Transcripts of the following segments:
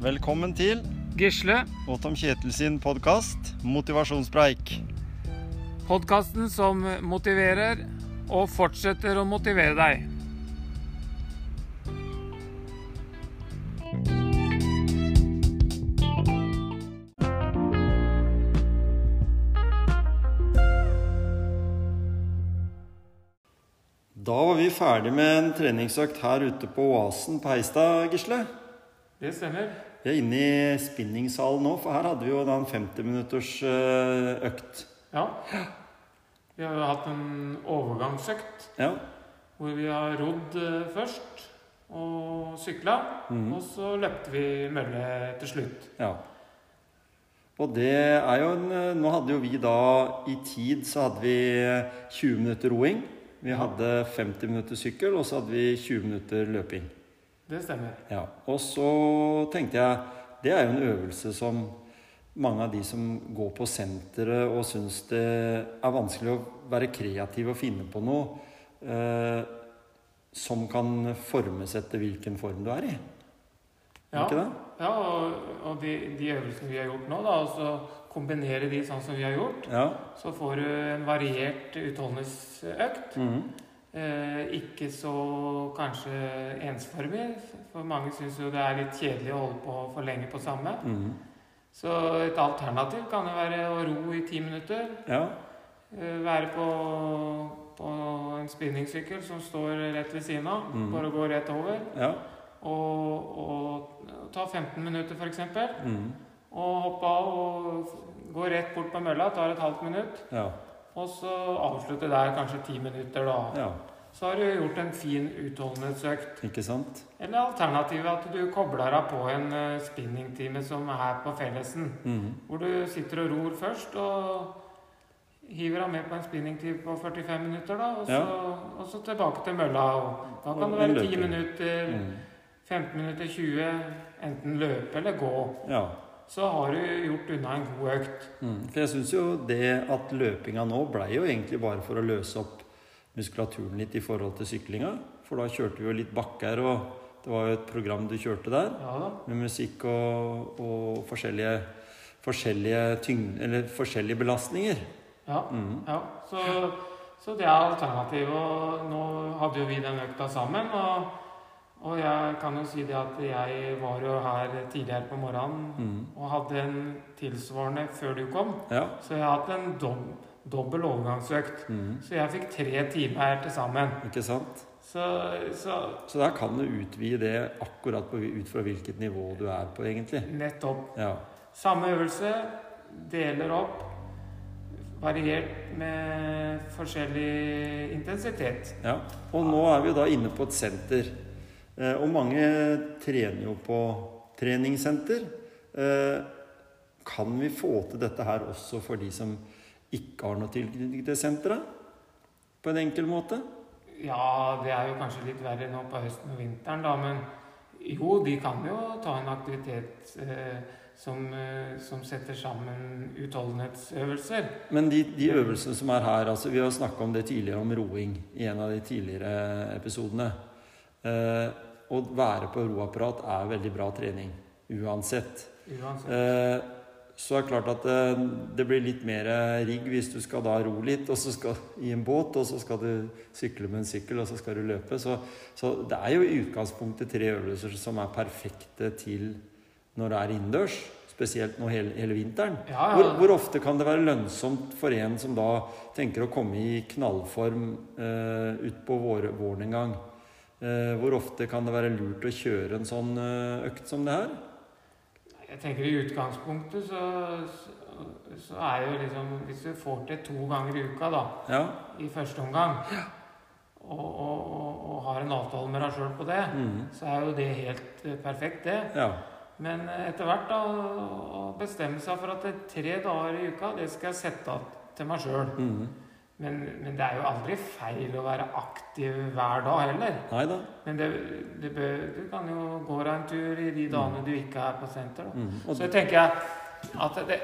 Velkommen til Gisle, og Tom Kjetil sin podkast Motivasjonspreik. podkasten som motiverer og fortsetter å motivere deg. Da var vi ferdig med en treningsøkt her ute på Oasen på Heistad, Gisle. Det stemmer. Vi er inne i spinningsalen nå, for her hadde vi jo da en 50 minutters eh, økt. Ja. Vi har jo hatt en overgangsøkt Ja. hvor vi har rodd eh, først og sykla. Mm. Og så løpte vi mølle til slutt. ja. Og det er jo en eh, Nå hadde jo vi da i tid så hadde vi eh, 20 minutter roing. Vi hadde 50 minutter sykkel, og så hadde vi 20 minutter løping. Det stemmer. Ja, Og så tenkte jeg Det er jo en øvelse som mange av de som går på senteret og syns det er vanskelig å være kreativ og finne på noe eh, som kan formes etter hvilken form du er i. Ja, det? ja og, og de, de øvelsene vi har gjort nå, da, altså kombinere de sånn som vi har gjort, Ja. så får du en variert utholdenhetsøkt. Mhm. Eh, ikke så kanskje ensformig, for mange syns jo det er litt kjedelig å holde på for lenge på samme. Mm. Så et alternativ kan jo være å ro i ti minutter. Ja. Eh, være på, på en spinningsykkel som står rett ved siden av. Mhm. Bare gå rett over. Ja. Og, og ta 15 minutter, f.eks. Mm. Og hoppe av og gå rett bort på mølla. Tar et halvt minutt. Ja. Og så avslutte der kanskje ti minutter, da. ja. Så har du gjort en fin utholdenhetsøkt. Ikke sant? Eller alternativet at du kobler deg på en eh, spinningtime som er på Fellesen. Mhm. Hvor du sitter og ror først og hiver deg med på en spinningtime på 45 minutter. da, Og så, Ja. og så tilbake til mølla. og Da kan Og det være 10 minutter, mm. 15 minutter, 20. Enten løpe eller gå. Ja. Så har du gjort unna en god økt. Mm. For jeg syns jo det at løpinga nå blei jo egentlig bare for å løse opp muskulaturen litt i forhold til syklinga. For da kjørte vi jo litt bakker, og det var jo et program du kjørte der Ja med musikk og, og forskjellige, forskjellige, tyngd, eller forskjellige belastninger. Ja. Mm. Ja, så, så det er alternativet. Og nå hadde jo vi den økta sammen. Og, og jeg kan jo si det at jeg var jo her tidligere på morgenen Mm. og hadde en tilsvarende før du kom. Ja. Så jeg har hatt en dob dobbel overgangsøkt. Mm. Så jeg fikk tre timer her til sammen. Ikke sant? Så, så Så der kan du utvide det akkurat på, ut fra hvilket nivå du er på, egentlig. nettopp. Ja. Samme øvelse, deler opp. Variert med forskjellig intensitet. Ja, og nå er vi da inne på et senter. Eh, og mange trener jo på treningssenter. Eh, kan vi få til dette her også for de som ikke har noe tilknytning til senteret? På en enkel måte? Ja, det er jo kanskje litt verre nå på høsten og vinteren, da, men jo, de kan jo ta en aktivitet eh, som, eh, som setter sammen utholdenhetsøvelser. Men de, de øvelsene som er her altså Vi har snakka om det tidligere, om roing, i en av de tidligere episodene. Eh, å være på roapparat er veldig bra trening uansett. Uansett. Eh, så er det klart at det, det blir litt mer rigg hvis du skal da ro litt og så skal, i en båt, og så skal du sykle med en sykkel, og så skal du løpe. Så, så det er jo i utgangspunktet tre øvelser som er perfekte til når det er innendørs. Spesielt nå hele, hele vinteren. Ja, ja. Hvor, hvor ofte kan det være lønnsomt for en som da tenker å komme i knallform eh, utpå vår, våren en gang? Eh, hvor ofte kan det være lurt å kjøre en sånn eh, økt som det her? Jeg tenker i utgangspunktet så, så, så er jo liksom Hvis du får til to ganger i uka, da, Ja. i første omgang, og, og, og, og har en avtale med deg sjøl på det, mm. så er jo det helt eh, perfekt, det. Ja. Men etter hvert da, å bestemme seg for at tre dager i uka, det skal jeg sette av til meg sjøl. Men, men det er jo aldri feil å være aktiv hver dag heller. Neida. Men det, det bør, du kan jo gå deg en tur i de dagene du ikke er på senter. Og Så tenker jeg at det,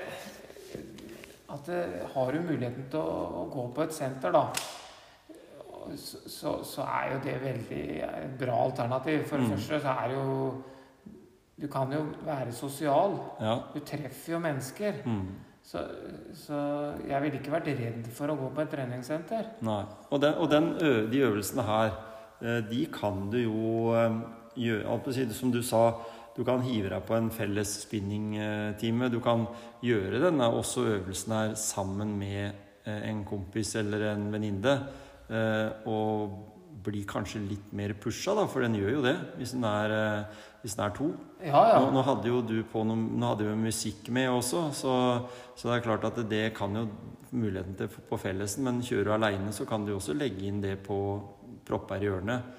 at det, har du muligheten til å, å gå på et senter, da, så, så, så er jo det veldig bra alternativ. For det Mm. første så er det jo Du kan jo være sosial. Ja. Du treffer jo mennesker. Mm. Så, så jeg ville ikke vært redd for å gå på et treningssenter. Nei. Og, den, og den, de øvelsene her, eh, de kan du jo eh, gjøre Som du sa, du kan hive deg på en felles spinningtime. Du kan gjøre denne også øvelsen her sammen med eh, en kompis eller en venninne. Og bli kanskje litt mer pusha, da, for den gjør jo det hvis den er, eh, hvis den er to. Ja, ja. Nå, nå hadde jo du på noe, nå hadde jo musikk med også, så, så det er klart at det kan jo muligheten til på fellesen, men kjører du aleine, så kan du også legge inn det på propper i hjørnet.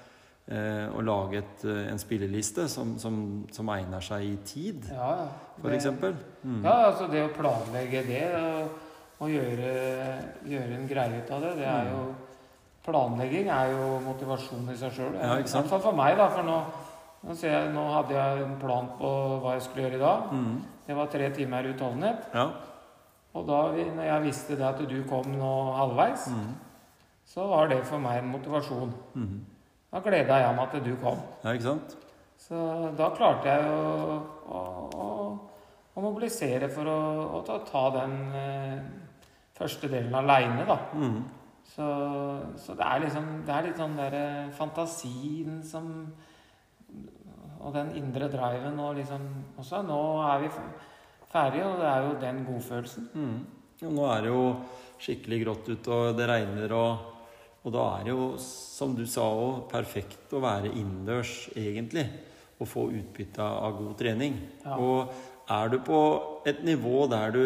Eh, og lage et, eh, en spilleliste som, som, som egner seg i tid, ja, ja. eksempel. Mm. Ja, altså det å planlegge det og, og gjøre, gjøre en greie ut av det, det er Mm. jo Planlegging er jo motivasjon i seg sjøl. Ja. I hvert fall for meg, da. For nå, nå, jeg, nå hadde jeg en plan på hva jeg skulle gjøre i dag. Mm. Det var tre timer utholdenhet. Ja. Og da når jeg visste det at du kom nå halvveis, Mm. så var det for meg en motivasjon. Mm. Da gleda jeg meg at du kom. ja, ikke sant? Så da klarte jeg å, å, å, å mobilisere for å ta, ta den eh, første delen aleine, da. Mm. Så, så det er liksom Det er litt sånn derre fantasien som Og den indre driven og liksom også Nå er vi ferdige, og det er jo den godfølelsen. Mm. Jo, nå er det jo skikkelig grått ute, og det regner, og, og da er det jo, som du sa òg, perfekt å være innendørs, egentlig. Og få utbytte av god trening. Ja. Og er du på et nivå der du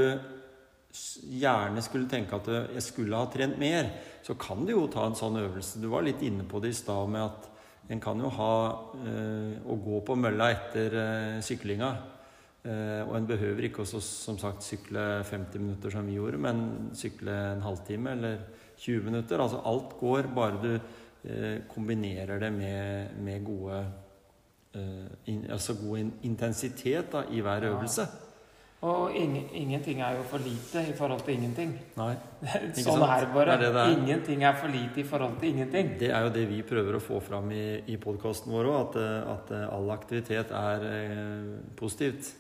gjerne skulle tenke at jeg skulle ha trent mer, så kan du jo ta en sånn øvelse. Du var litt inne på det i stad med at en kan jo ha eh, å gå på mølla etter eh, syklinga. Eh, og en behøver ikke også, som sagt, sykle 50 minutter som vi gjorde, men sykle en halvtime eller 20 minutter. Altså alt går, bare du eh, kombinerer det med, med gode eh, in, Altså god in, intensitet da, i hver øvelse. Og ingen, ingenting er jo for lite i forhold til ingenting. Nei. sånn sant? er det bare. Det er det det er. Ingenting er for lite i forhold til ingenting. Det er jo det vi prøver å få fram i, i podkasten vår òg, at, eh, at eh, all aktivitet er eh, positivt.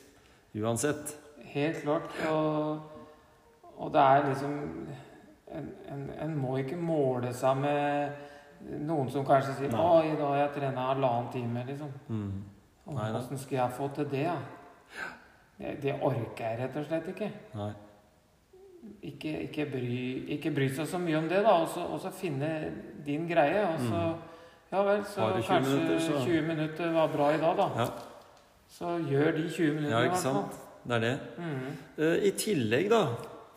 Uansett. Helt klart. Og, og det er liksom en, en, en må ikke måle seg med noen som kanskje sier Nei. 'Å, i dag har jeg trena halvannen time', liksom. Mm. Nei da. Åssen skal jeg få til det, da? Det, det orker jeg rett og slett ikke. Ikke, ikke, bry, ikke bry seg så mye om det, da. Og så, finne din greie. Og så Ja vel, så 20 kanskje Mm. minutter, så- 20 minutter var bra i dag, da. Ja. Så gjør de 20 minuttene, Ja, i ikke hvert fall. Det er det. Mm. Uh, I tillegg, da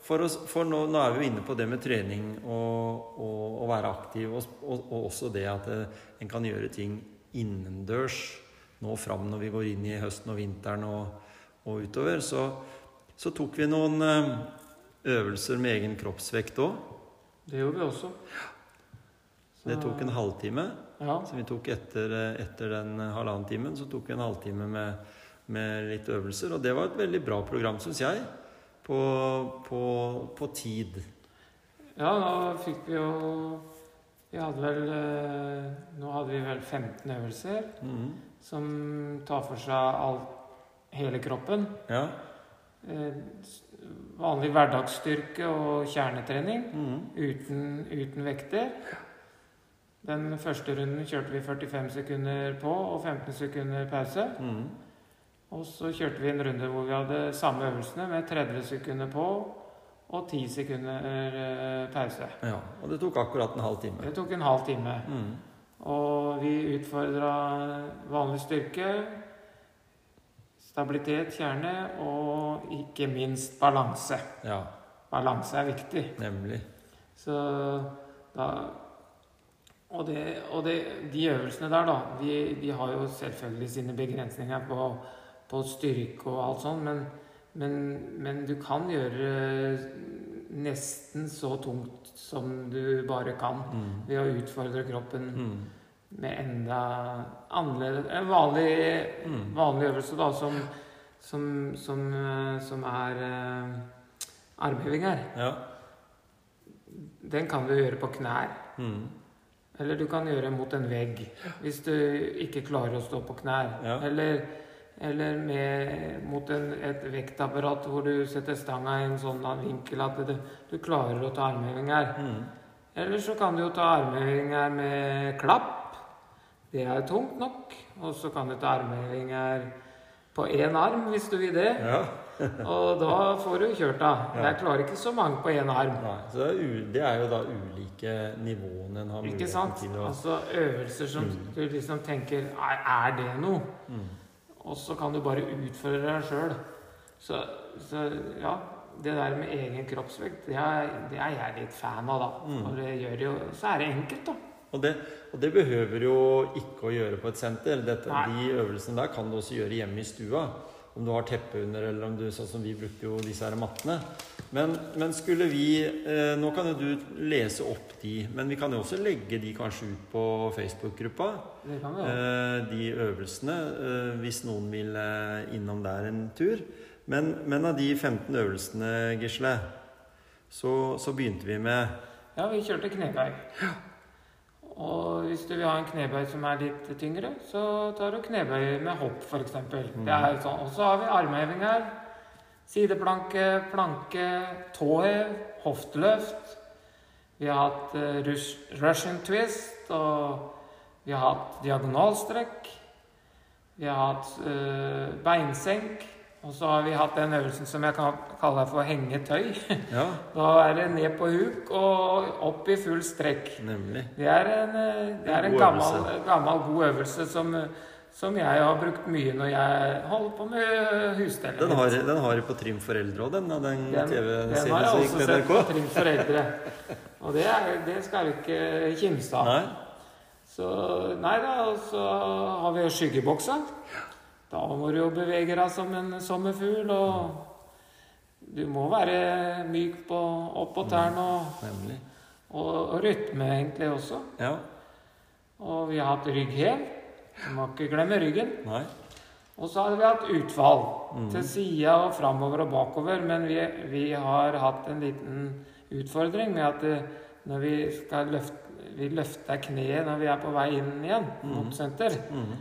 For, oss, for nå, nå er vi jo inne på det med trening og å være aktiv, og, og, og også det at uh, en kan gjøre ting innendørs nå fram når vi går inn i høsten og vinteren og, og utover. Så, så tok vi noen eh, øvelser med egen kroppsvekt òg. Det gjorde vi også. Så- Det tok en halvtime. Ja. Så vi tok etter, eh, etter den halvannen timen, så tok vi en halvtime med, med litt øvelser. Og det var et veldig bra program, syns jeg. På, på, på tid. Ja, nå fikk vi jo Vi hadde vel eh, Nå hadde vi vel 15 øvelser mm. som tar for seg all, hele kroppen. Ja. Eh, vanlig hverdagsstyrke og kjernetrening mm. uten, uten vekter. Den første runden kjørte vi 45 sekunder på og 15 sekunder pause. Mm. Og så kjørte vi en runde hvor vi hadde samme øvelsene med 30 sekunder på og 10 sekunder eh, pause. ja. Og det tok akkurat en halv time. Det tok en halv time. Mm. Og vi utfordra vanlig styrke, stabilitet, kjerne og ikke minst balanse. Ja, Balanse er viktig. nemlig. Så da Og, det, og det, de øvelsene der, da, de, de har jo selvfølgelig sine begrensninger på, på styrke og alt sånt, men, men, men du kan gjøre nesten så tungt som du bare kan mm. ved å utfordre kroppen Mhm. Med enda annerledes En vanlig, Mhm. vanlig øvelse, da, som, som, som, eh, som er uh, armheving her. Ja. Den kan du gjøre på knær. Mm. Eller du kan gjøre mot en vegg hvis du ikke klarer å stå på knær. Ja. Eller, Eller med, mot en, et vektapparat hvor du setter stanga i en sånn vinkel at det, du klarer å ta armhevinger. Mm. Eller så kan du jo ta armhevinger med klapp. Det er tungt nok. Og så kan du ta armhevinger på én arm hvis du vil det. Ja. Og da får du kjørt deg. Ja. Jeg klarer ikke så mange på én arm. Nei, så det er, det er jo da ulike nivåene en har Ikke muligheten sant? til å Altså øvelser som Mm. du liksom tenker Er, er det noe? mm. Og så kan du bare utføre deg sjøl. Så, så ja, det der med egen kroppsvekt, det er, det er jeg litt fan av, da. Mm. Og det gjør jo Så er det enkelt, da. Og det, og det behøver jo ikke å gjøre på et senter. Dette, de øvelsene der kan du også gjøre hjemme i stua. Om du har teppe under, eller om du sånn som vi brukte jo disse her mattene. Men, men skulle vi eh, Nå kan jo du lese opp de, men vi kan jo også legge de kanskje ut på Facebook-gruppa. Eh, de øvelsene, eh, hvis noen vil eh, innom der en tur. Men, men av de 15 øvelsene, Gisle, så, så begynte vi med Ja, vi kjørte knebøy. Og hvis du vil ha en knebøy som er litt tyngre, så tar du knebøy med hopp, f.eks. Mm. Sånn. Og så har vi armheving her. Sideplanke, planke, tåhev, hofteløft. Vi har hatt eh, rush, Russian twist, og vi har hatt diagonalstrekk. Vi har hatt eh, beinsenk. Og så har vi hatt den øvelsen som jeg kan kalle for hengetøy. Ja, Da er det ned på huk og opp i full strekk. nemlig. Det er en, eh, det er en God gammel, gammel, god øvelse som, som jeg har brukt mye når jeg holder på med husstellet. Den har, den har på Trim for eldre òg, den, den, Den- den TV-serien har jeg også sett på Trim foreldre. for eldre. Og det, er, det skal du ikke kimse av. Nei, Så nei da, og så har vi skyggeboksa. Da må du jo bevege deg som en sommerfugl, og du må være myk på, opp på tærne, og, og, og rytme egentlig også. Ja, Og vi har hatt rygghev. Du må ikke glemme ryggen. nei. Og så har vi hatt utfall Mm. til sida og framover og bakover. Men vi, vi har hatt en liten utfordring med at det, når vi skal løfte Vi løfter kneet når vi er på vei inn igjen mot Mhm. senter, Mhm,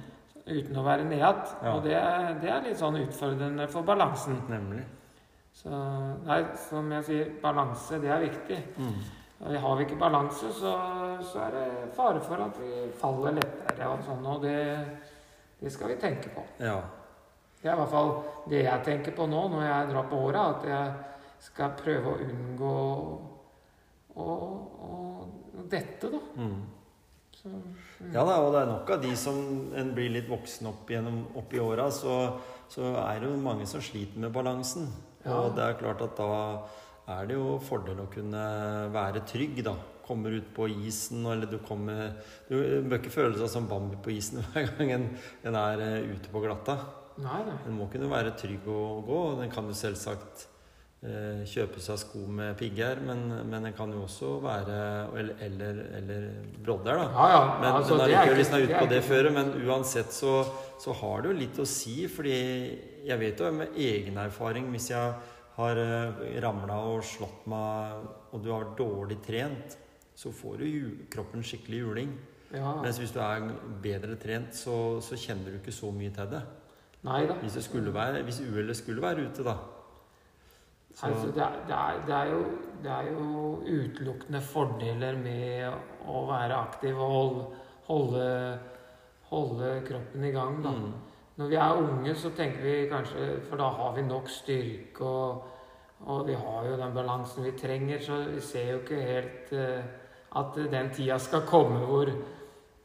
uten å være ned. Ja. Og det, det er litt sånn utfordrende for balansen. nemlig. Så nei, som jeg sier, balanse, det er viktig. Mm. Og Har vi ikke balanse, så, så er det fare for at vi faller lettere og sånn. Og det, det skal vi tenke på. Ja. Det er i hvert fall det jeg tenker på nå når jeg drar på åra. At jeg skal prøve å unngå å, å dette, da. Mm. Så, mm. Ja da, og det er nok av de som en blir litt voksen opp, gjennom, opp i åra, så, så er det jo mange som sliter med balansen. Ja. Og det er klart at da er det jo fordel å kunne være trygg, da. Kommer ut på isen, eller du kommer Du bør ikke føle seg som Bambi på isen hver gang en, en er eh, ute på glatta. Nei, nei. En må kunne være trygg å gå. og Den kan jo selvsagt kjøpe seg sko med pigger, men, men den kan jo også være Eller, eller, eller brodder, da. Ja, ja. Men, altså, men det ikke- hvis den er ute på det føret. før, men uansett så, så har det jo litt å si. Fordi jeg vet jo med egen erfaring Hvis jeg har ramla og slått meg, og du har dårlig trent, så får du kroppen skikkelig juling. Ja. Mens hvis du er bedre trent, så, så kjenner du ikke så mye til det. Nei da. Hvis, det skulle være, hvis uhellet skulle være ute, da. Så, Altså, det, er, det, er, det, er jo, det er jo utelukkende fordeler med å være aktiv og holde, holde, holde kroppen i gang. Da. mm, Når vi er unge, så tenker vi kanskje For da har vi nok styrke, og, og vi har jo den balansen vi trenger, så vi ser jo ikke helt uh, at den tida skal komme hvor,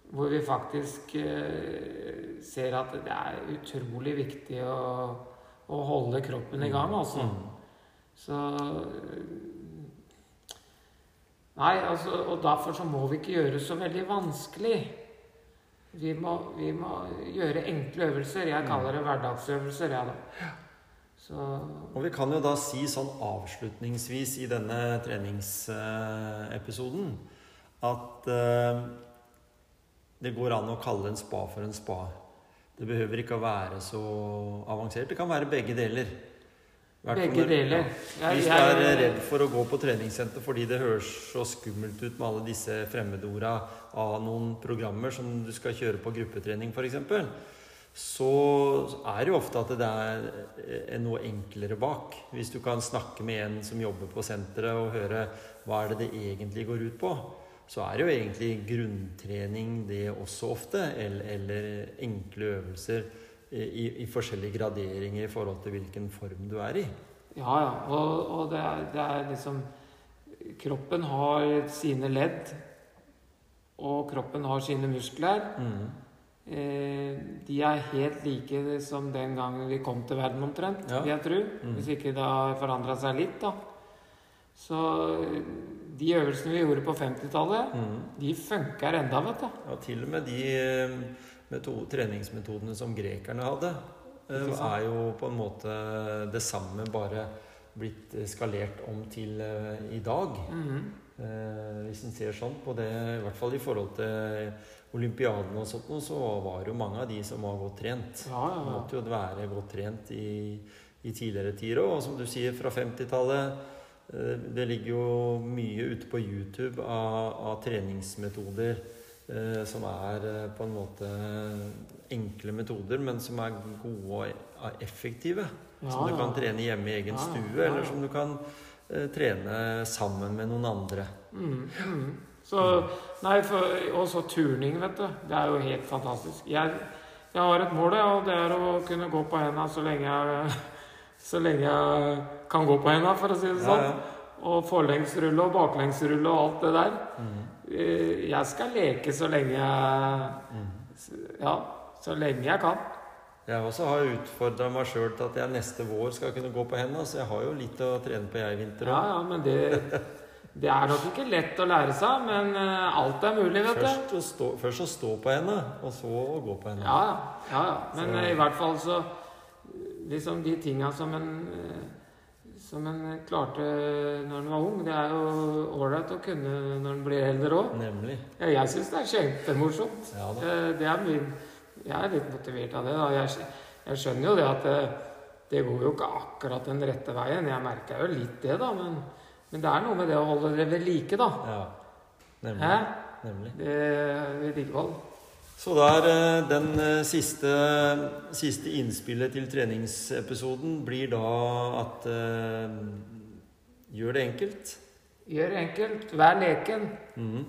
hvor vi faktisk uh, ser at det er utrolig viktig å, å holde kroppen i gang, altså. mm. Så Nei, altså, og derfor så må vi ikke gjøre det så veldig vanskelig. Vi må, vi må gjøre enkle øvelser. Jeg kaller det hverdagsøvelser, jeg, da. Så Og vi kan jo da si sånn avslutningsvis i denne treningsepisoden at eh, det går an å kalle en spa for en spa. Det behøver ikke å være så avansert. Det kan være begge deler. Begge deler. Ja. Hvis du er redd for å gå på treningssenter fordi det høres så skummelt ut med alle disse fremmedorda av noen programmer som du skal kjøre på gruppetrening f.eks., så er det jo ofte at det er eh, noe enklere bak. Hvis du kan snakke med en som jobber på senteret og høre hva er det det egentlig går ut på, så er det jo egentlig grunntrening det også ofte, eller, eller enkle øvelser i, i, forskjellige graderinger i forhold til hvilken form du er i. Ja, ja. Og, og det, er, det er liksom Kroppen har sine ledd, og kroppen har sine muskler. Mm. Eh, de er helt like som den gangen vi kom til verden, omtrent, ja. vil jeg tro. Mm. Hvis ikke det har forandra seg litt, da. Så de øvelsene vi gjorde på 50-tallet, mm. de funker enda, vet du. Ja, til og med de eh, metode, treningsmetodene som grekerne hadde, eh, er jo på en måte det samme, bare blitt skalert om til i dag. Mm. hvis en ser sånn på det, i hvert fall i forhold til olympiaden og sånt, så var det jo mange av de som var godt trent. Ja, ja, ja. måtte jo være godt trent i, i tidligere tider òg. Og som du sier, fra 50-tallet eh, Det ligger jo mye ute på YouTube av, av treningsmetoder eh, som er eh, på en måte enkle metoder, men som er gode og effektive. som du kan trene hjemme i egen stue, eller som du kan eh, trene sammen med noen andre. Mm, mm. Så, nei, for, og så turning, vet du. Det er jo helt fantastisk. Jeg, jeg har et mål, og det er å kunne gå på henda så lenge jeg, så lenge jeg kan gå på henda, for å si det sånn. Ja, ja. Og forlengsrulle og baklengsrulle og alt det der. Mm. Jeg skal leke så lenge jeg mm. Ja, så lenge jeg kan. Jeg også har utfordra meg sjøl til at jeg neste vår skal kunne gå på hendene. Så jeg har jo litt å trene på, jeg i vinter òg. Ja, ja, men det Det er nok ikke lett å lære seg, men uh, alt er mulig, vet først du. Å stå, først å stå på henne, og så å gå på henne. Ja, ja, ja. Men så. i hvert fall så Liksom de tinga som en som en klarte når en var ung, det er jo ålreit å kunne når en blir eldre òg. Ja, jeg syns det er kjempemorsomt. Ja, det er mye Jeg er litt motivert av det. da. Jeg, jeg skjønner jo det at det, det går jo ikke akkurat den rette veien. Jeg merker jo litt det, da. men men det er noe med det å holde det ved like, da. Ja, nemlig. Hæ? nemlig. Det vedlikehold. Så da er eh, den eh, siste, siste, innspillet til treningsepisoden blir da at uh, Gjør det enkelt. Gjør det enkelt. Vær leken. Mm.